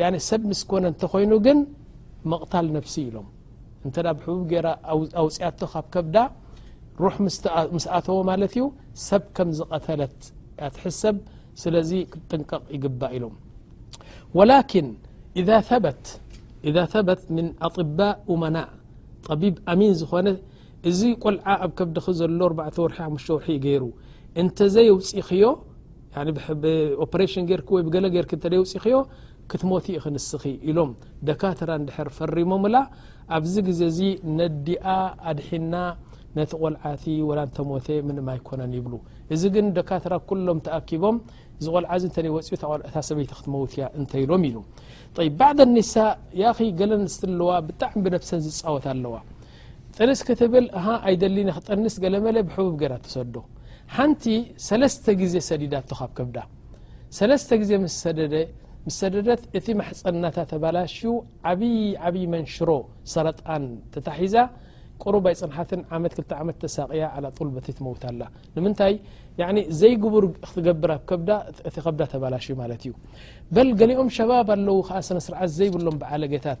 ያኒ ሰብ ምስ ኮነ እንተኾይኑ ግን መቕታል ነፍሲ ኢሎም እንተ ብሕቡብ ገይራ ኣውፅኣቶ ካብ ከብዳ ሩሕ ምስ ኣተዎ ማለት እዩ ሰብ ከም ዝቐተለት ያትሕሰብ ስለዚ ክጥንቀቕ ይግባእ ኢሎም ወላኪን ኢዛ በት ኢዛ በት ምን ኣጥባ ኡመና ጠቢብ ኣሚን ዝኾነ እዚ ቆልዓ ኣብ ከብድኺ ዘሎ ኣርባዕተ ወርሒ ሓሙሽተ ወርሒ ዩ ገይሩ እንተዘየውፅእኽዮ ብኦፕሬሽን ጌርኪ ወይ ብገለ ጌርኪ እንተ የውጺኽዮ ክትሞቲ ኢኺ ንስኺ ኢሎም ደካትራ እንድሕር ፈሪሞምላ ኣብዚ ግዜ እዚ ነዲኣ ኣድሒና ነቲ ቆልዓ እቲ ወላ እንተ ሞተ ምንም ኣይኮነን ይብሉ እዚ ግን ደካትራ ኩሎም ተኣኪቦም እዚ ቆልዓ እዚ እንተ ወጺኡ እታ ሰበይቲ ክትመውት እያ እንተ ኢሎም ኢሉ ባዕድ ኒሳ ያኺ ገለ ንስቲ ኣለዋ ብጣዕሚ ብነብሰን ዝጻወት ኣለዋ ጥንስ ክትብል እሃ ኣይደሊን እየ ክጠንስ ገለመለ ብሕቡብ ገይራ ትሰዶ ሓንቲ ሰለስተ ግዜ ሰዲዳቶ ካብ ከብዳ ሰለስተ ግዜ ምስ ሰደደ ምስ ሰደደት እቲ ማሕፀናታ ተባላሽዩ ዓብዪ ዓብዪ መንሽሮ ሰረጣን ተታሒዛ ቁሩብ ኣይፅንሓትን ዓመት ክልተ ዓመት ተሳቅያ ዓላጡል በቲ ትመውት ኣላ ንምንታይ ያኒ ዘይግቡር ክትገብር ኣብ ከብዳ እቲ ከብዳ ተባላሽዩ ማለት እዩ በል ገሊኦም ሸባብ ኣለዉ ከዓ ስነ ስርዓት ዘይብሎም ብዓለጌታት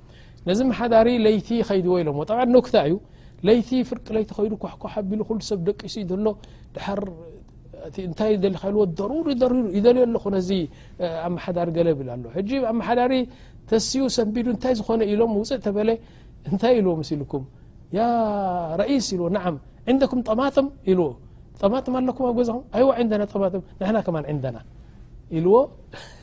ነዚ መሓዳሪ ለይቲ ኸይድዎ ኢሎሞ ጣብ ኖክታ እዩ ለይቲ ፍርቂ ለይቲ ኸይዱ ኳሕኳሕ ኣቢሉ ኩሉ ሰብ ደቂሱ እዩ ዘሎ ድሓር እንታይ ደልካ ኢልዎ ደሩሩ ደሪሩ ይደልዮ ኣለኹ ነዚ ኣመሓዳሪ ገለ ብል ኣሎ ሕጂ ኣመሓዳሪ ተስኡ ሰንቢዱ እንታይ ዝኾነ ኢሎም ውፅእ ተበለ እንታይ ኢልዎ ምስ ኢልኩም ያ ረኢስ ኢልዎ ንዓም ዕንደኩም ጠማጥም ኢልዎ ጠማጥም ኣለኩም ኣብ ገዛኹም ኣይዋ ዕንደና ጠማጥም ንሕና ከማን ዕንደና ኢልዎ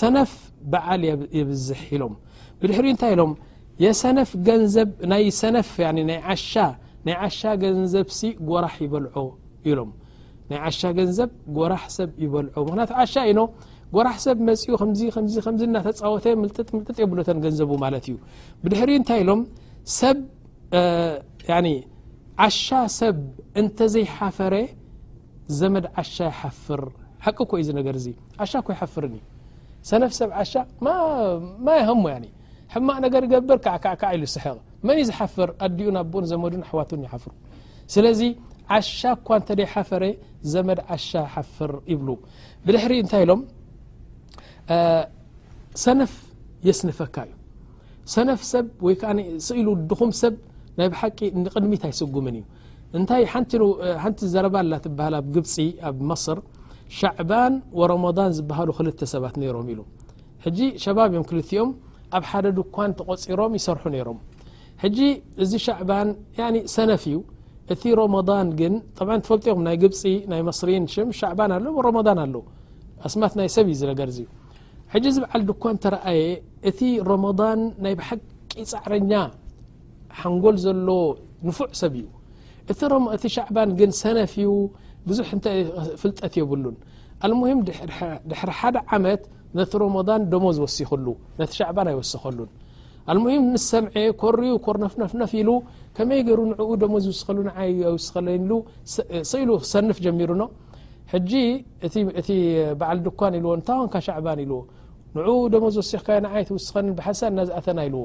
ሰነፍ በዓል የብዝሕ ኢሎም ብድሕሪ እንታይ ኢሎም የሰነፍ ገንዘብ ናይ ሰነፍ ናይ ዓሻ ናይ ዓሻ ገንዘብሲ ጎራሕ ይበልዖ ኢሎም ናይ ዓሻ ገንዘብ ጎራሕ ሰብ ይበልዖ ምክንያቱ ዓሻ ኢኖ ጎራሕ ሰብ መፅኡ ከምዚ ከምዚ ከምዚ እናተፃወተ ምልጥጥ ምልጥጥ የብሎተን ገንዘቡ ማለት እዩ ብድሕሪኡ እንታይ ኢሎም ሰብ ዓሻ ሰብ እንተዘይሓፈረ ዘመድ ዓሻ ይሓፍር ሓቂ እኮ እዩ እዚ ነገር እዚ ዓሻ እኮ ይሓፍርን እዩ ሰነፍ ሰብ ዓሻ ማ የሀሞ ያኒ ሕማቅ ነገር ይገብር ካዕካዕካዕ ኢሉ ስሕቅ መን እዩ ዝሓፍር ኣዲኡን ኣቦኡን ዘመዱን ኣሕዋቱን ይሓፍሩ ስለዚ ዓሻ እኳ እንተ ሓፈረ ዘመድ ዓሻ ይሓፍር ይብሉ ብድሕሪ እንታይ ኢሎም ሰነፍ የስንፈካ እዩ ሰነፍ ሰብ ወይ ከዓ ስኢሉ ድኹም ሰብ ናይ ብሓቂ ንቅድሚት ኣይስጉምን እዩ እንታይ ሓንቲ ዘረባ ኣላ ትበሃል ኣብ ግብፂ ኣብ መስር ሻዕባን ወረመዳን ዝበሃሉ ክልተ ሰባት ነይሮም ኢሉ ሕጂ ሸባብ እዮም ክልቲኦም ኣብ ሓደ ድኳን ተቖፂሮም ይሰርሑ ነይሮም ሕጂ እዚ ሻዕባን ሰነፍ እዩ እቲ ሮመዳን ግን ጠብ ትፈልጡ ኹም ናይ ግብፂ ናይ መስሪን ሽም ሻዕባን ኣሎ ሮመዳን ኣሎ ኣስማት ናይ ሰብ እዩ ዚ ነገር እዚዩ ሕጂ እዚ በዓል ድኳን ተረኣየ እቲ ሮመዳን ናይ ብሓቂ ፃዕረኛ ሓንጎል ዘለዎ ንፉዕ ሰብ እዩ እቲ እቲ ሻዕባን ግን ሰነፍ እዩ ብዙሕ እተ ፍልጠት የብሉን ኣልሙሂም ድሕሪ ሓደ ዓመት ነቲ ሮሞዳን ደሞ ዝወሲክሉ ነቲ ሻዕባን ኣይወሰኸሉን ኣልሙሂም ምስ ሰምዐ ኮርዩ ኮርነፍነፍነፍ ኢሉ ከመይ ገይሩ ንዕኡ ደሞ ዝውስኸሉ ንዓ ኣይውስኸለይን ኢሉ ስኢሉ ክሰንፍ ጀሚሩኖ ሕጂ እቲ በዓል ድኳን ኢልዎ እንታይ ኮንካ ሻዕባን ኢልዎ ንኡ ደሞ ዝወሲኽካዮ ንዓይ ትውስኸኒ ብሓንሳእ እናዝኣተና ኢልዎ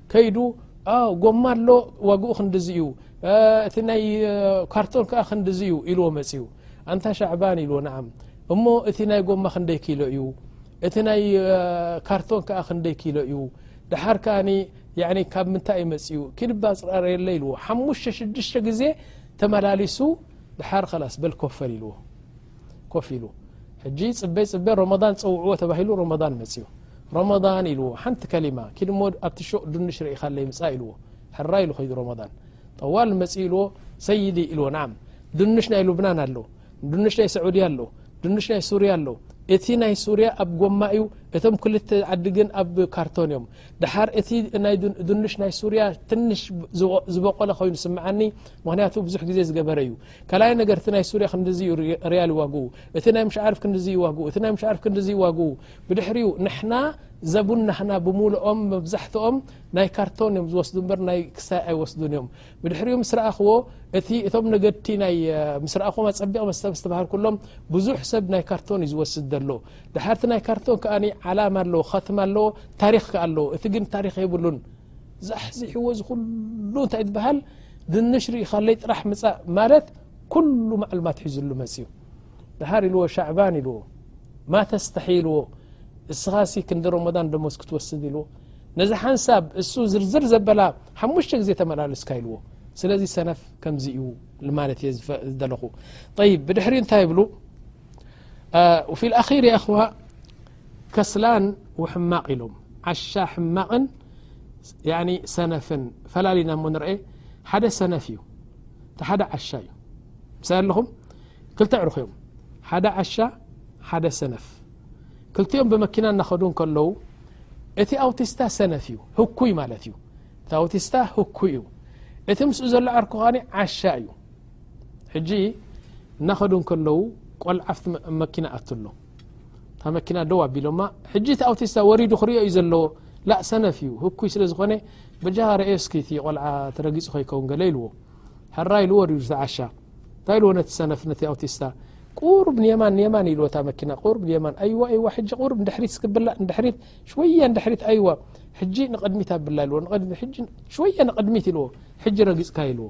ከይዱ ጎማ ኣሎ ዋግኡ ክንዲዚ እዩ እቲ ናይ ካርቶን ከዓ ክንዲዚ እዩ ኢልዎ መፅኡ ኣንታ ሻዕባን ኢልዎ ንዓም እሞ እቲ ናይ ጎማ ክንደይ ኪሎ እዩ እቲ ናይ ካርቶን ከዓ ክንደይ ኪሎ እዩ ድሓር ከዓ ካብ ምንታይ እዩ መፅኡ ኪድባፅራርየለ ኢልዎ ሓሙሽተ ሽዱሽተ ግዜ ተመላሊሱ ድሓር ኸላስ በል ኮፈል ኢልዎ ኮፍ ኢሉ ሕጂ ጽበ ጽበ ሮመዳን ጸውዕዎ ተባሂሉ ሮመዳን መጽኡ ሮመዳን ኢልዎ ሓንቲ ከሊማ ኪድ እሞ ኣብቲ ሹቅ ድንሽ ርኢኻለይ ምጻእ ኢልዎ ሕራ ኢሉ ከይዱ ሮመዳን ጠዋል መጽ ኢልዎ ሰይዲ ኢልዎ ንዓም ድንሽ ናይ ሉብናን ኣሎ ድንሽ ናይ ሰዑድያ ኣሎ ድንሽ ናይ ሱርያ ኣሎ እቲ ናይ ሱርያ ኣብ ጎማ እዩ እቶም ክልተ ዓዲ ግን ኣብ ካርቶን እዮም ድሓር እቲ ናይ ድንሽ ናይ ሱርያ ትንሽ ዝበቆለ ኮይኑ ስምዓኒ ምክንያቱ ብዙሕ ግዜ ዝገበረ እዩ ካልኣይ ነገር እቲ ናይ ሱርያ ክንድዚ እዩ ርያል ዋግኡ እቲ ናይ ምሽዓርፍ ክንድዚ እዩ ዋግኡ እቲ ናይ ምሽዓርፍ ክንድዚ እዩ ዋግኡ ብድሕሪኡ ንሕና ዘቡናህና ብምሉኦም መብዛሕትኦም ናይ ካርቶን እዮም ዝወስዱ እበር ናይ ክሳይ ኣይወስዱን እዮም ብድሕሪኡ ምስ ረኣኽዎ እቲ እቶም ነገድቲ ናይ ምስ ረኣኹም ኣጸቢቕ መስተብ ዝተባሃርኩሎም ብዙሕ ሰብ ናይ ካርቶን እዩ ዝወስድ ዘሎ ድሓርቲ ናይ ካርቶን ከኣ ዓላማ ኣለዎ ከትማ ኣለዎ ታሪኽ ከ ኣለዎ እቲ ግን ታሪኽ የብሉን ዛሕዚሕዎ ዝኩሉ እንታይ ትበሃል ድንሽ ርኢኻለይ ጥራሕ ምፃእ ማለት ኩሉ ማዕልማት ሒዝሉ መፅዩ ድሃር ኢልዎ ሻዕባን ኢልዎ ማተስተሒ ኢልዎ እስኻ ሲ ክንዲ ሮሞዳን ደሞስ ክትወስድ ኢልዎ ነዚ ሓንሳብ እሱ ዝርዝር ዘበላ ሓሙሽተ ግዜ ተመላለስካ ኢልዎ ስለዚ ሰነፍ ከምዚ እዩ ማለት እየ ዝደለኹ ይ ብድሕሪ እንታይ ይብሉ ፊ ኣር የኣኽዋ ከስላን ወሕማቅ ኢሎም ዓሻ ሕማቅን ያኒ ሰነፍን ፈላሊና እሞ ንርኤ ሓደ ሰነፍ እዩ ሓደ ዓሻ እዩ ምሳይ ኣለኹም ክልተ ኣዕሩኽ እዮም ሓደ ዓሻ ሓደ ሰነፍ ክልቲኦም ብመኪና እናኸዱ ከለዉ እቲ ኣውቲስታ ሰነፍ እዩ ህኩይ ማለት እዩ እቲ ኣውቲስታ ህኩይ እዩ እቲ ምስኡ ዘሎ ዓርኩ ኸኒ ዓሻ እዩ ሕጂ እናኸዱ ከለዉ ቆልዓ ኣብቲ መኪና ኣቱ ኣሎ እታ መኪና ደው ኣቢሎማ ሕጂ እቲ ኣውቲስታ ወሪዱ ክሪኦ እዩ ዘለዎ ላ ሰነፍ እዩ ህኩይ ስለ ዝኾነ በጃ ረኤ እስኪ እቲ ቆልዓ ተረጊጹ ከይከውን ገለ ኢልዎ ሕራ ኢሉ ወሪዱ ተዓሻ እንታይ ኢልዎ ነቲ ሰነፍ ነቲ ኣውቲስታ ቁሩብ ንየማን ንየማን ኢልዎ እታ መኪና ቁሩብ ንየማን ኣይዋ ኣይዋ ሕጂ ቁሩብ ንድሕሪት እስክብላ ንድሕሪት ሽወያ ንድሕሪት ኣይዋ ሕጂ ንቕድሚት ኣብላ ኢልዎ ንቕድሚ ሕጂ ሽወያ ንቕድሚት ኢልዎ ሕጂ ረጊጽካ ኢልዎ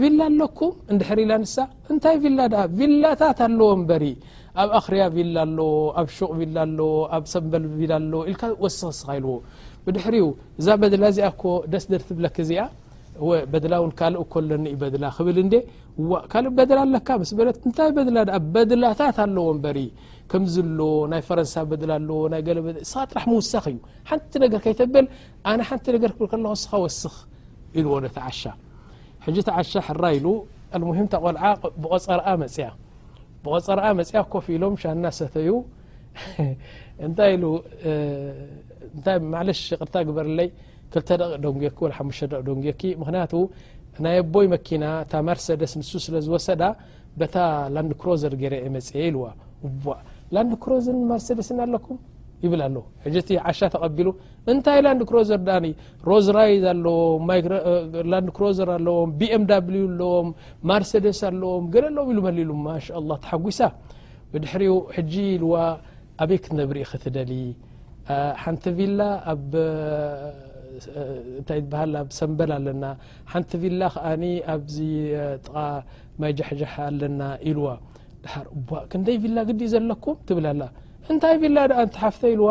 ቪላ ኣለኩም እንድሕር ኢላ ንሳ እንታይ ቪላ ድኣ ቪላታት ኣለዎ እምበሪ ኣብ ኣክርያ ቪላ ኣለዎ ኣብ ሹቅ ቪላ ኣለዎ ኣብ ሰምበል ቪላ ኣለዎ ኢልካ ወስኽ ስኻ ኢልዎ ብድሕሪኡ እዛ በድላ እዚኣ እኮ ደስ ደ ትብለክ እዚኣ በድላ እውን ካልእ እኮ ኣለኒ እዩ በድላ ክብል እንዴ ዋ ካልእ በድላ ኣለካ ምስ በለት እንታይ በድላ ድኣ በድላታት ኣለዎ እምበሪ ከምዚ ኣለዎ ናይ ፈረንሳ በድላ ኣለዎ ናይ ገለ በ ስኻ ጥራሕ ምውሳኽ እዩ ሓንቲ ነገር ከይተብል ኣነ ሓንቲ ነገር ክብል ከለኹ እስኻ ወስኽ ኢልዎ ነቲ ዓሻ ሕጂ እቲ ዓሻ ሕራ ኢሉ ኣልሙሂም እታ ቆልዓ ብቆፀርኣ መፅያ ብቆፀርኣ መፅያ ኮፍ ኢሎም ሻሂ እናሰተዩ እንታይ ኢሉ እንታይ ማዕለሽ ይቅርታ ግበርለይ ክልተ ደቂ ደንጉየኪ ወላ ሓሙሽተ ደቂ ደንጉየኪ ምክንያቱ ናይ ኣቦይ መኪና እታ መርሰደስ ንሱ ስለ ዝወሰዳ በታ ላንድ ክሮዘር ገይረ እየ መፅየ ኢልዋ ዋ ላንድ ክሮዝን መርሰደስን ኣለኩም ይብል ኣሎ ሕጂ እቲ ዓሻ ተቐቢሉ እንታይ ላንድ ክሮዘር ድኣኒ ሮዝ ራይዝ ኣለዎም ላንድ ክሮዘር ኣለዎም ቢኤም ዳብልዩ ኣለዎም ማርሰደስ ኣለዎም ገለ ኣለዎም ኢሉ መሊሉ ማሻ ላ ተሓጒሳ ብድሕሪኡ ሕጂ ኢልዋ ኣበይ ክትነብሪ ኢኺ ትደሊ ሓንቲ ቪላ ኣብ እንታይ ትበሃል ኣብ ሰምበል ኣለና ሓንቲ ቪላ ከኣኒ ኣብዚ ጥቓ ማይ ጃሕጃሕ ኣለና ኢልዋ ድሓር እቧ ክንደይ ቪላ ግዲ ዘለኩም ትብል ኣላ እንታይ ቪላ ድኣ እንተሓፍተ ኢልዋ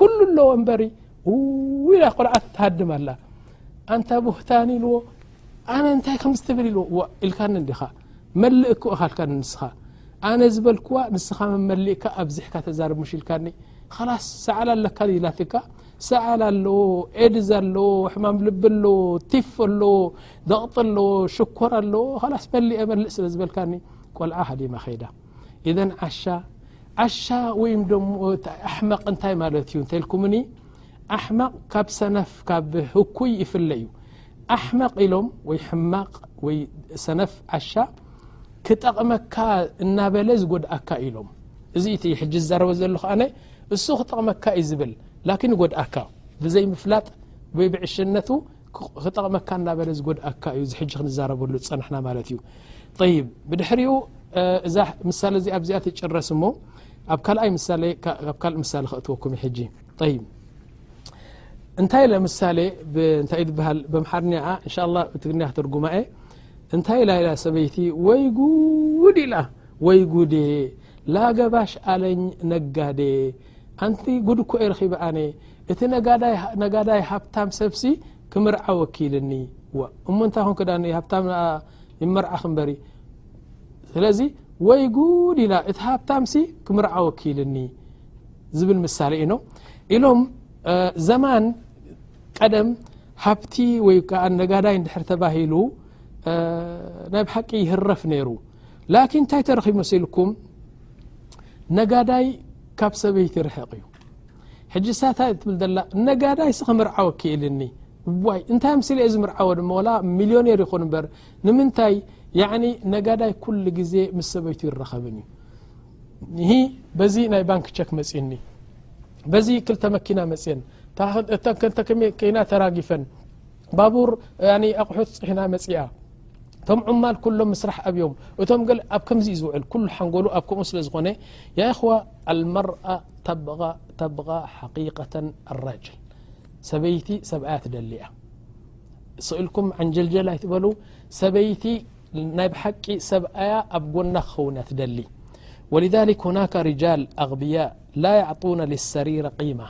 ኩሉ ኣለዎ እንበሪ ዊላ ቆልዓት ትሃድም ኣላ ኣንታ ቡህታን ኢልዎ ኣነ እንታይ ከም ዝትብል ኢልዎ ዋ ኢልካኒ እንዲኻ መልእ እኮ ኢኻ ኢልካኒ ንስኻ ኣነ ዝበልክዋ ንስኻ መመሊእካ ኣብዚሕካ ተዛርብ ምሽ ኢልካኒ ኸላስ ሰዓል ኣለካ ኢላትካ ሰዓል ኣለዎ ኤድዝ ኣለዎ ሕማም ልቢ ኣለዎ ቲፍ ኣለዎ ደቕጢ ኣለዎ ሽኮር ኣለዎ ኸላስ መሊእ መልእ ስለ ዝበልካኒ ቆልዓ ሃዲማ ኸይዳ ኢዘን ዓሻ ዓሻ ወይ ኣሕመቕ እንታይ ማለት እዩ እንተልኩምኒ ኣሕመቕ ካብ ሰነፍ ካብ ህኩይ ይፍለ እዩ ኣሕመቕ ኢሎም ወይ ሕማቕ ወይ ሰነፍ ዓሻ ክጠቕመካ እናበለ ዝጎድኣካ ኢሎም እዚ እቲ ሕጂ ዝዛረበ ዘሉ ከኣነ እሱ ክጠቕመካ እዩ ዝብል ላኪን ይጎድኣካ ብዘይ ምፍላጥ ወይ ብዕሽነቱ ክጠቕመካ እናበለ ዝጎድኣካ እዩ እዚ ሕጂ ክንዛረበሉ ዝጸናሕና ማለት እዩ ይ ብድሕሪኡ እዛ ምሳሌ እዚ ኣብዚኣ ትጭረስ እሞ ኣብ ካልኣይ ምሳሌ ካብ ካልእ ምሳሌ ክእትወኩም እዩ ሕጂ ይ እንታይ ኢለ ምሳሌ እንታይ ዝበሃል ብምሓርኒ ኣ እንሻ ላ ብትግርንያ ክትርጉማ እየ እንታይ ኢላ ኢላ ሰበይቲ ወይ ጉድ ኢላ ወይ ጉዴ ላገባሽ ኣለኝ ነጋዴ ኣንቲ ጉድ እኮ እየ ረኺበ ኣነ እቲ ነጋዳይ ሃብታም ሰብሲ ክምርዓ ወኪልኒ እሞ እንታይ ኮንክ ዳ ሃብታም ይመርዓኽ እምበሪ ስለዚ ወይ ጉድ ኢላ እቲ ሃብታም ሲ ክምርዓ ወኪልኒ ዝብል ምሳሌ ኢኖ ኢሎም ዘማን ቀደም ሃብቲ ወይ ከዓ ነጋዳይ ንድሕር ተባሂሉ ናይ ብሓቂ ይህረፍ ነይሩ ላኪን እንታይ ተረኺብ መሲልኩም ነጋዳይ ካብ ሰበይቲ ርሕቕ እዩ ሕጂ ሳታይ ትብል ዘላ ነጋዳይ ሲ ክምርዓወ ክኢልኒ ዋይ እንታይ ምስለ እየ ዝምርዓወ ድማ ወላ ሚልዮኔር ይኹን እበር ንምንታይ ያኒ ነጋዳይ ኩሉ ግዜ ምስ ሰበይቱ ይረኸብን እዩ ይሂ በዚ ናይ ባንክ ቸክ መፅኒ በዚ ክልተ መኪና መፅን እተከይና ተራጊፈን ባቡር ኣቑሑት ፅዒና መፅኣ እቶም ዑማል ኩሎም ምስራሕ ኣብዮም እቶም ገለ ኣብ ከምዚ እዩ ዝውዕል ኩሉ ሓንጎሉ ኣብ ከምኡ ስለ ዝኾነ ያ እኹዋ ኣልመርኣ ተብቓ ሓቂቀተን ኣራጅል ሰበይቲ ሰብኣያ ትደሊ እያ ስእልኩም ዓንጀልጀል ኣይትበሉ ሰበይቲ ናይ ብሓቂ ሰብኣያ ኣብ ጎና ክኸውን እያ ትደሊ ወልዛሊክ ሁናከ ርጃል ኣቕብያ ላ ያዕጡነ ልሰሪረ ቂማ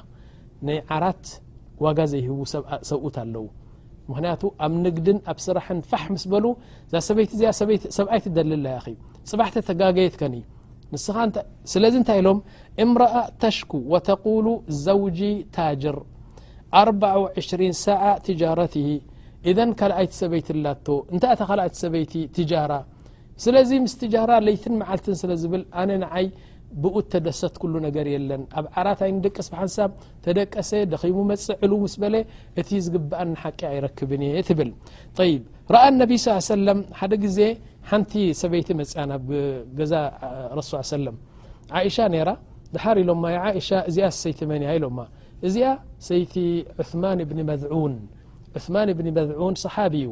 ናይ ዓራት ዋጋ ዘይህቡ ሰብኡት ኣለዉ ምክንያቱ ኣብ ንግድን ኣብ ስራሕን ፋሕ ምስ በሉ እዛ ሰበይቲ እዚኣ ሰበይቲ ሰብኣይ ትደሊ ኣላ ያኺ ፅባሕ ተተጋገየት ከኒ ንስኻ እንተ- ስለዚ እንታይ ኢሎም እምረኣ ተሽኩ ወተቁሉ ዘውጂ ታጅር ኣርባዓ ወዕሽሪን ሰዓ ትጃረትሂ ኢዘን ካልኣይቲ ሰበይቲ ኣላቶ እንታይ እታ ካልኣይቲ ሰበይቲ ትጃራ ስለዚ ምስ ትጃራ ለይትን መዓልትን ስለ ዝብል ኣነ ንዓይ ብኡ እተደሰትኩሉ ነገር የለን ኣብ ዓራት ኣይንደቅስ ብሓንሳብ ተደቀሰ ደኺሙ መጽእ ዕልው ምስ በለ እቲ ዝግብኣኒ ሓቂ ኣይረክብን እየ ትብል ይብ ረኣ ነቢ ስ ሰለም ሓደ ግዜ ሓንቲ ሰበይቲ መፅያ ናብ ገዛ ረሱ ሰለም ዓይሻ ነራ ድሓር ኢሎማ ዓይሻ እዚኣ ሰይቲ መን እያ ኢሎማ እዚኣ ሰይቲ ዑማን ብኒ መዝዑን ዑማን ብኒ መዝዑን ሰሓቢ እዩ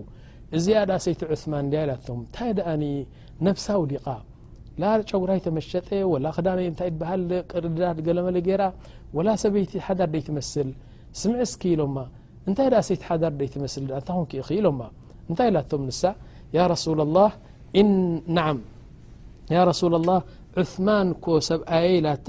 እዚኣ ድኣ ሰይቲ ዑስማን ድያ ኢላቶም እንታይ ድኣ ነብሳ ውዲቃ ላ ጨጉራይ ተመሸጠ ወላ ክዳነ እንታይ በሃል ቅርድዳድ ገለመለ ገይራ ወላ ሰበይቲ ሓዳር ደይ ትመስል ስምዒ እስኪ ኢሎማ እንታይ ድኣ ሰይቲ ሓዳር ደይ ትመስል ድኣ እንታይ ኮንኪ ኢኺ ኢሎማ እንታይ ኢላቶም ንሳ ያ ረሱላ ላህ ናዓም ያ ረሱላ ላህ ዑስማን እኮ ሰብኣየ ኢላታ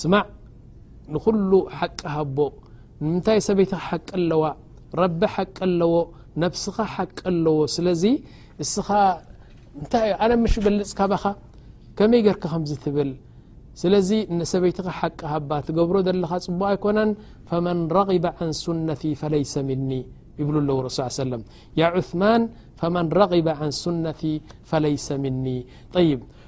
ስማዕ ንኩሉ ሓቂ ሃቦ ንምንታይ ሰበይትኻ ሓቂ ኣለዋ ረቢ ሓቂ ኣለዎ ነብስኻ ሓቂ ኣለዎ ስለዚ እስኻ እንታይ ዩ ኣነ ምሽ በልፅ ካባኻ ከመይ ገርካ ከምዚ ትብል ስለዚ ንሰበይትኻ ሓቂ ሃባ ትገብሮ ዘለኻ ፅቡቅ ኣይኮነን ፈመን ረغበ ን ሱነቲ ፈለይሰ ምኒ ይብሉ ኣለዉ ረሱ ሰለም ያ ዑስማን ፈመን ረغበ ን ሱነቲ ፈለይሰ ምኒ ይብ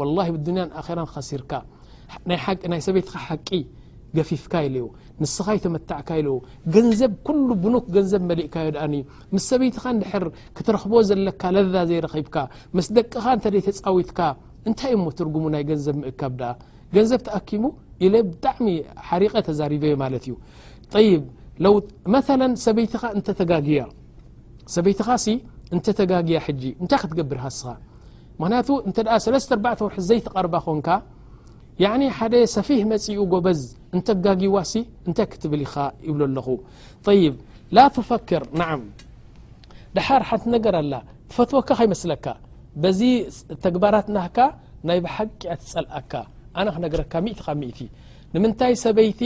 ወላሂ ብዱንያን ኣኼራን ኸሲርካ ናይ ሓቂ ናይ ሰበይትኻ ሓቂ ገፊፍካ ኢለ እዩ ንስኻ ይተመታዕካ ኢለ ገንዘብ ኩሉ ብኑክ ገንዘብ መሊእካዮ ድኣኒ ምስ ሰበይትኻ ንድሕር ክትረኽቦ ዘለካ ለዛ ዘይረኺብካ ምስ ደቅኻ እንተ ተጻዊትካ እንታይ እሞ ትርጉሙ ናይ ገንዘብ ምእካብ ድኣ ገንዘብ ተኣኪቡ ኢለ ብጣዕሚ ሓሪቀ ተዛሪበዮ ማለት እዩ ጠይብ ለው መላ ሰበይትኻ እንተተጋግያ ሰበይትኻ ሲ እንተተጋግያ ሕጂ እንታይ ክትገብር ሃስኻ ምክንያቱ እተ ሰለስተ ኣርባዕተ ወርሒ ዘይትቐርባ ኮንካ ያኒ ሓደ ሰፊህ መፅኡ ጎበዝ እንተጋጊዋሲ እንታይ ክትብል ኢኻ ይብሎ ኣለኹ ይ ላተፈክር ን ድሓር ሓንቲ ነገር ኣላ ትፈትወካ ከይመስለካ በዚ ተግባራት ናካ ናይ ብሓቂ እያ ትፀልኣካ ኣነ ክነገረካ ሚእቲ ካብ ሚእቲ ንምንታይ ሰበይቲ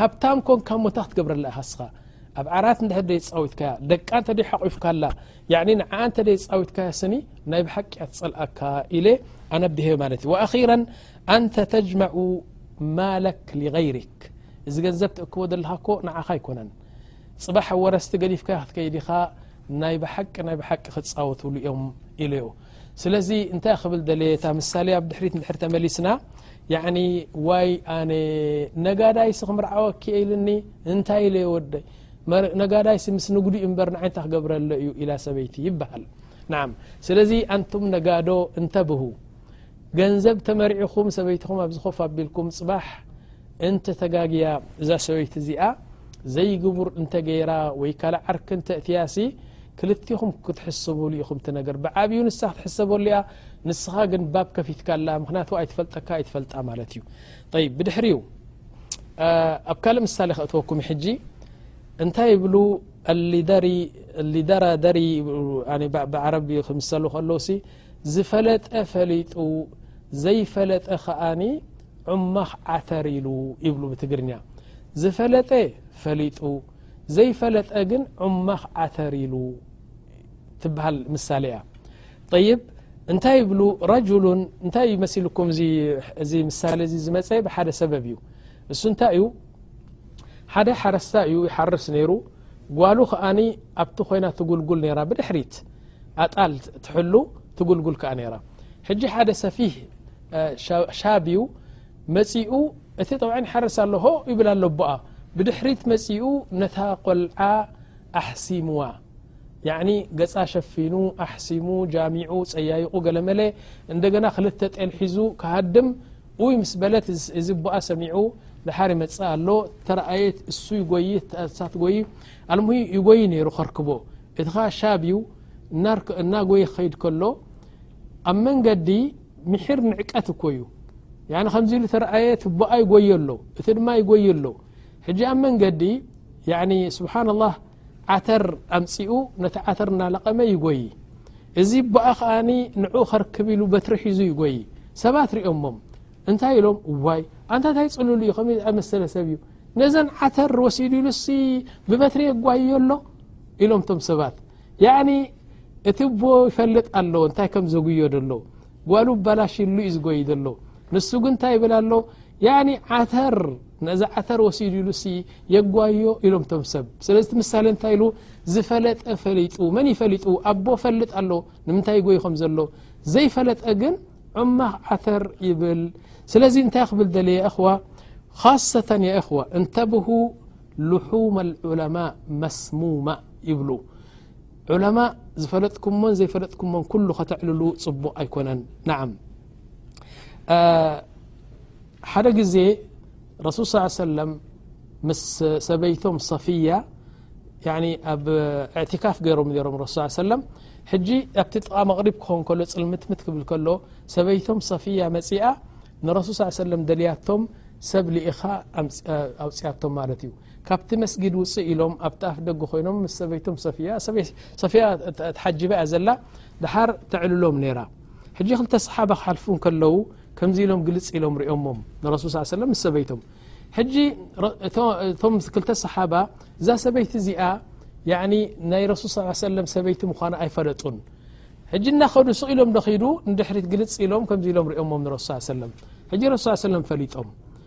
ሃብታም ኮንካ ሞታ ክትገብረላ ኢኻ ስኻ ኣብ ዓራት ንድሕር ደይፃዊትካያ ደቃ እንተ ሓቂፍካላ ያዕኒ ንዓኣ እንተ ጻዊትካያ ስኒ ናይ ብሓቂ እያ ትጸልኣካ ኢለ ኣነብሄ ማለት እዩ ወኣኺራን ኣንተ ተጅመዑ ማለክ ሊገይሪክ እዚ ገንዘብ ትእክቦ ዘለካ እኮ ንዓኻ ኣይኮነን ፅባሕ ኣብ ወረስቲ ገዲፍካያ ክትከይድ ኢኻ ናይ ብሓቂ ናይ ብሓቂ ክፃወትሉ እዮም ኢለዮ ስለዚ እንታይ ክብል ደለየ እታ ምሳሌ ኣብ ድሕሪት ንድሕሪ ተመሊስና ያኒ ዋይ ኣነ ነጋዳይሲ ክምርዓወኪ ኢልኒ እንታይ ኢለዮ ወደይ ነጋዳይሲ ምስ ንጉዲ እዩ እምበር ንዓይ እንታይ ክገብረለይ እዩ ኢላ ሰበይቲ ይበሃል ናዓ ስለዚ ኣንቱም ነጋዶ እንተብሁ ገንዘብ ተመሪዕኹም ሰበይትኹም ኣብዚ ኮፍ ኣቢልኩም ፅባሕ እንተ ተጋግያ እዛ ሰበይቲ እዚኣ ዘይግቡር እንተ ገይራ ወይ ካልእ ዓርኪ እንተ እትያሲ ክልቲኹም ክትሕስቡሉ ኢኹም እቲ ነገር ብዓብዩ ንሳ ክትሕሰበሉ እያ ንስኻ ግን ባብ ከፊትካላ ምክንያቱ ኣይትፈልጠካ ኣይትፈልጣ ማለት እዩ ብድሕሪ ዩ ኣብ ካልእ ምሳሌ ክእትወኩም ሕጂ እንታይ ይብሉ ሊደራ ደሪ ብዓረ ክምሰሉ ከለዉ ሲ ዝፈለጠ ፈሊጡ ዘይፈለጠ ከኣ ዑማኽ ዓተር ኢሉ ይብሉ ብትግርኛ ዝፈለጠ ፈሊጡ ዘይፈለጠ ግን ዑማኽ ዓተር ኢሉ ትበሃል ምሳሌ እያ ጠይብ እንታይ ይብሉ ረጅሉ እንታይ እዩ መሲልኩም እዚ ምሳሌ እዚ ዝመፀ ብሓደ ሰበብ እዩ እሱ እንታይ እዩ ሓደ ሓረስታ እዩ ይሓርስ ነይሩ ጓሉ ከዓ ኣብቲ ኮይና ትጉልጉል ነራ ብድሕሪት ኣጣል ትሕሉ ትጉልጉል ከዓ ነራ ሕጂ ሓደ ሰፊህ ሻብ እዩ መፅኡ እቲ ጠብዓ ይሓርስ ኣሎ ሆ ይብል ኣሎ ኣቦኣ ብድሕሪት መፅኡ ነታ ቆልዓ ኣሕሲምዋ ያኒ ገጻ ሸፊኑ ኣሕሲሙ ጃሚዑ ጸያይቑ ገለመለ እንደገና ክልተ ጤል ሒዙ ክሃድም ኡይ ምስ በለት እዚ ቦኣ ሰሚዑ ድሓር ይመጽእ ኣሎ ተረኣየት እሱ ይጎይ እሳ ትጎይ ኣልምሂ ይጎይ ነይሩ ከርክቦ እቲ ኸዓ ሻብ እዩ እና ጎይ ክኸይድ ከሎ ኣብ መንገዲ ምሒር ንዕቀት እኮ እዩ ያኒ ከምዚ ኢሉ ተረኣየት ቦኣ ይጎይ ኣሎ እቲ ድማ ይጎይ ኣሎ ሕጂ ኣብ መንገዲ ያኒ ስብሓን ላህ ዓተር ኣምፅኡ ነቲ ዓተር እናለቐመ ይጎይ እዚ ቦኣ ከኣ ንዑ ከርክብ ኢሉ በትሪ ሒዙ ይጎይ ሰባት ሪኦሞም እንታይ ኢሎም ዋይ ኣንታ እንታይ ፅሉሉ እዩ ከመይ ዝኣመሰለ ሰብ እዩ ነዘን ዓተር ወሲዱ ኢሉሲ ብበትሪ የጓይዮ ኣሎ ኢሎም እቶም ሰባት ያኒ እቲ ቦ ይፈልጥ ኣሎ እንታይ ከም ዘጉዮ ደሎ ጓሉ ኣባላሽዩሉ እዩ ዝጎይ ዘሎ ንሱ ግን እንታይ ይብል ኣሎ ያኒ ዓተር ነዚ ዓተር ወሲዱ ኢሉ ሲ የጓዮ ኢሎም ቶም ሰብ ስለዚ እቲ ምሳሌ እንታይ ኢሉ ዝፈለጠ ፈሊጡ መን ይፈሊጡ ኣቦ ፈልጥ ኣሎ ንምንታይ ይጎይ ከም ዘሎ ዘይፈለጠ ግን ዑማኽ ዓተር ይብል ስለዚ እንታይ ክብል ደልየ እኽዋ ኻሰተ የእኽዋ እንተብሁ ልሑም ልዑለማእ መስሙማ ይብሉ ዑለማእ ዝፈለጥኩሞን ዘይፈለጥኩሞን ኩሉ ከተዕልሉ ፅቡቕ ኣይኮነን ናዓም ሓደ ግዜ ረሱል ስ ሰለም ምስ ሰበይቶም ሰፊያ ኣብ እዕትካፍ ገይሮም ሮም ረሱ ሰለም ሕጂ ኣብቲ ጥቓ መቕሪብ ክኾን ከሎ ፅልምትምት ክብል ከሎ ሰበይቶም ሰፊያ መፅኣ ንረሱል ስ ሰለም ደልያቶም ሰብ ልኢኻ ኣውፅኣቶም ማለት እዩ ካብቲ መስጊድ ውፅእ ኢሎም ኣብቲ ኣፍ ደገ ኮይኖም ምስ ሰበይቶም ሰፊያ ሰፊያ ተሓጅባ እያ ዘላ ድሓር ተዕልሎም ነይራ ሕጂ ክልተ ሰሓባ ክሓልፉ ከለዉ ከምዚ ኢሎም ግልፅ ኢሎም ሪኦሞም ንረሱል ስ ሰለም ምስ ሰበይቶም ሕጂ እቶም ክልተ ሰሓባ እዛ ሰበይቲ እዚኣ ናይ ረሱል ስ ሰለም ሰበይቲ ምዃኑ ኣይፈለጡን ሕጂ እናኸዱ ስቕ ኢሎም ዶ ኺዱ ንድሕሪት ግልፅ ኢሎም ከምዚ ኢሎም ሪኦሞም ንረሱል ስ ሰለም ሕጂ ረሱል ስ ሰለም ፈሊጦም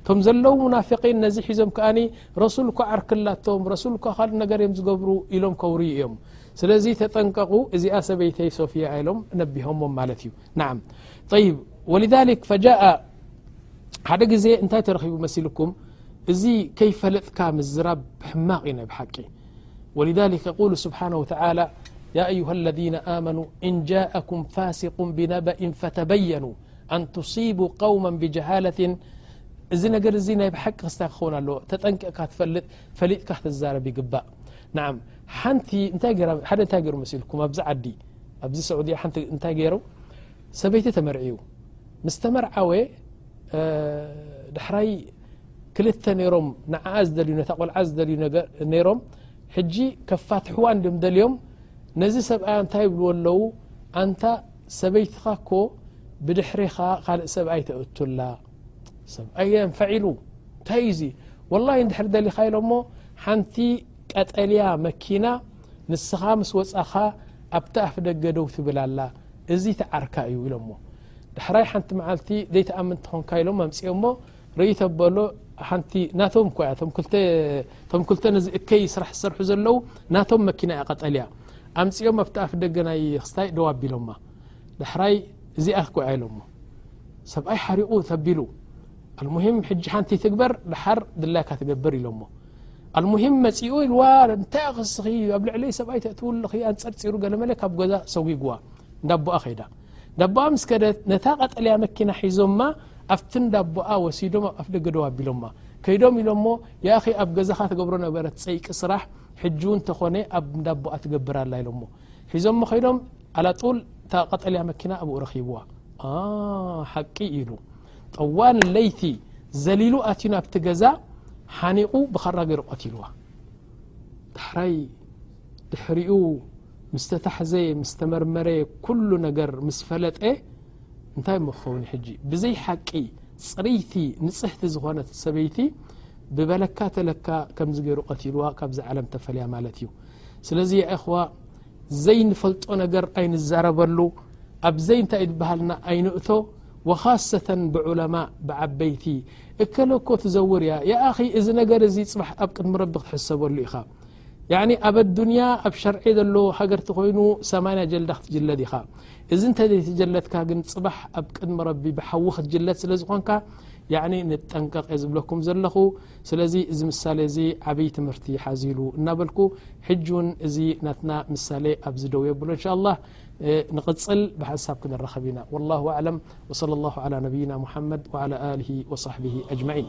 እቶም ዘለዉ ሙናፊቒን ነዚ ሒዞም ከኣ ረሱል እኳ ዓርክ ኣላቶም ረሱል እኳ ካልእ ነገር እዮም ዝገብሩ ኢሎም ከውርዩ እዮም ስለዚ ተጠንቀቑ እዚኣ ሰበይተይ ሶፊያ ኢሎም ነቢሆሞም ማለት እዩ ናዓ ይ ወልሊክ ፈጃ ሓደ ግዜ እንታይ ተረኺቡ መሲልኩም እዚ ከይፈለጥካ ምዝራብ ሕማቕ እዩ ናይ ብሓቂ ወልሊክ የቁሉ ስብሓን ወተላ ያ አዩሃ ለذነ ኣመኑ እንጃእኩም ፋሲቁም ብነበእን ፈተበየኑ ኣን ቱሲቡ ቀውመን ብጀሃለትን እዚ ነገር እዚ ናይ ብሓቂ ክስታይ ክኸውን ኣለዎ ተጠንቅቕካ ትፈልጥ ፈሊጥካ ክትዛረብ ይግባእ ንዓም ሓንቲ ሓደ እንታይ ገይሩ መሲልኩም ኣብዚ ዓዲ ኣብዚ ሰዑድያ ሓንቲ እንታይ ገይሩ ሰበይቲ ተመርዕዩ ምስ ተመርዓወ ዳሕራይ ክልተ ነይሮም ንዓኣ ዝደልዩ ነታ ቆልዓ ዝደልዩ ነይሮም ሕጂ ከፋትሕዋ እንድም ደልዮም ነዚ ሰብኣያ እንታይ ይብልዎ ኣለዉ ኣንታ ሰበይትኻ እኮ ብድሕሬኻ ካልእ ሰብኣይ ተእቱላ ሰብኣይ ንፈዒሉ እንታይ እዩ ዙ ወላ ድሕር ደሊኻ ኢሎ እሞ ሓንቲ ቀጠልያ መኪና ንስኻ ምስ ወፃኻ ኣብቲ ኣፍ ደገ ደው ትብል ኣላ እዚ ተዓርካ እዩ ኢሎ ሞ ዳሕራይ ሓንቲ መዓልቲ ዘይተኣምን ትኾንካ ኢሎም ኣምፅኦ ሞ ርእይ ተበሎ ሓንቲ ናቶም ኳ እያ ቶም ክልተ ነዚ እከይ ስራሕ ዝሰርሑ ዘለዉ ናቶም መኪና እያ ቀጠልያ ኣምፅኦም ኣብቲ ኣፍ ደገ ናይ ክስታይ ደው ኣቢሎማ ዳሕራይ እዚኣ ክትኩዐ ኢሎሞ ሰብኣይ ሓሪቑ ተቢሉ ኣልሙሂም ሕጂ ሓንቲ ትግበር ዳሓር ድላይካ ትገብር ኢሎሞ ኣልሙሂም መፂኡ ኢልዋ እንታይ ኣ ክስኺ ኣብ ልዕሊ ሰብኣይ ተእትው ኣለኺ ኣንፀርፂሩ ገለመለ ካብ ገዛ ሰጒግዋ እንዳቦኣ ከይዳ እንዳቦኣ ምስ ከደት ነታ ቀጠልያ መኪና ሒዞማ ኣብቲ እንዳቦኣ ወሲዶም ኣብ ኣፍ ደገ ደው ኣቢሎማ ከይዶም ኢሎሞ ያእኺ ኣብ ገዛኻ ትገብሮ ነበረት ፀይቂ ስራሕ ሕጂ ውን ተኾነ ኣብ እንዳ ኣቦኣ ትገብር ኣላ ኢሎሞ ሒዞሞ ከይዶም ኣላጡል እታ ቀጠልያ መኪና ኣብኡ ረኺብዋ ኣህ ሓቂ ኢዩ ኢሉ ጠዋል ለይቲ ዘሊሉ ኣትዩ ናብቲ ገዛ ሓኒቑ ብኻራ ገይሩ ቀቲልዋ ዳሕራይ ድሕሪኡ ምስ ተታሕዘ ምስ ተመርመረ ኩሉ ነገር ምስ ፈለጠ እንታይ እሞ ክኸውን እዩ ሕጂ ብዘይ ሓቂ ፅርይቲ ንፅህቲ ዝኾነት ሰበይቲ ብበለካ ተለካ ከምዚ ገይሩ ቀትልዋ ካብዚ ዓለም ተፈልያ ማለት እዩ ስለዚ የእኽዋ ዘይንፈልጦ ነገር ኣይንዛረበሉ ኣብዘይ እንታይ ዩ ዝበሃልና ኣይንእቶ ወኻሰተ ብዑለማ ብዓበይቲ እከለኮ ትዘውር እያ የኣኺ እዚ ነገር እዚ ፅባሕ ኣብ ቅድሚ ረቢ ክትሕሰበሉ ኢኻ ኣብ ኣዱንያ ኣብ ሸርዒ ዘሎ ሃገር ተኾይኑ ሰማንያ ጀልዳ ክትጅለድ ኢኻ እዚ እንተ ዘይተጀለድካ ግን ፅባሕ ኣብ ቅድሚ ረቢ ብሓዊ ክትጅለድ ስለ ዝኾንካ ንጠንቀቕ እየ ዝብለኩም ዘለኹ ስለዚ እዚ ምሳሌ እዚ ዓብዪ ትምህርቲ ሓዚሉ እናበልኩ ሕጂ ውን እዚ ናትና ምሳሌ ኣብዚ ደው የብሎ እንሻ ላ ንቕፅል ብሓንሳብ ክንራኸብ ኢና ወላሁ ኣለም ወለ ላሁ ዓላ ነብይና ሙሓመድ ወዓላ ኣሊ ወሳሕቢ ኣጅማዒን